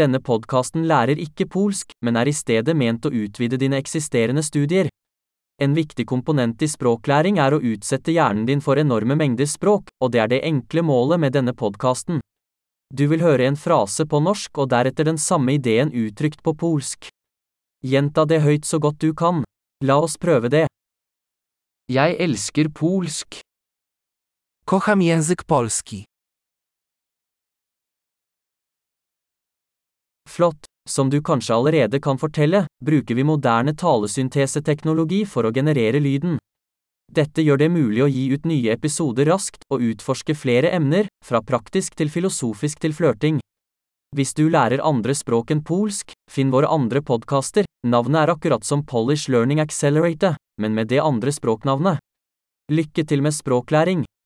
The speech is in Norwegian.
Denne podkasten lærer ikke polsk, men er i stedet ment å utvide dine eksisterende studier. En viktig komponent i språklæring er å utsette hjernen din for enorme mengder språk, og det er det enkle målet med denne podkasten. Du vil høre en frase på norsk og deretter den samme ideen uttrykt på polsk. Gjenta det høyt så godt du kan. La oss prøve det. Jeg elsker polsk. Kocham język polski. Flott. Som du kanskje allerede kan fortelle, bruker vi moderne talesynteseteknologi for å generere lyden. Dette gjør det mulig å gi ut nye episoder raskt og utforske flere emner, fra praktisk til filosofisk til flørting. Hvis du lærer andre språk enn polsk, finn våre andre podkaster, navnet er akkurat som Polish Learning Accelerator, men med det andre språknavnet. Lykke til med språklæring!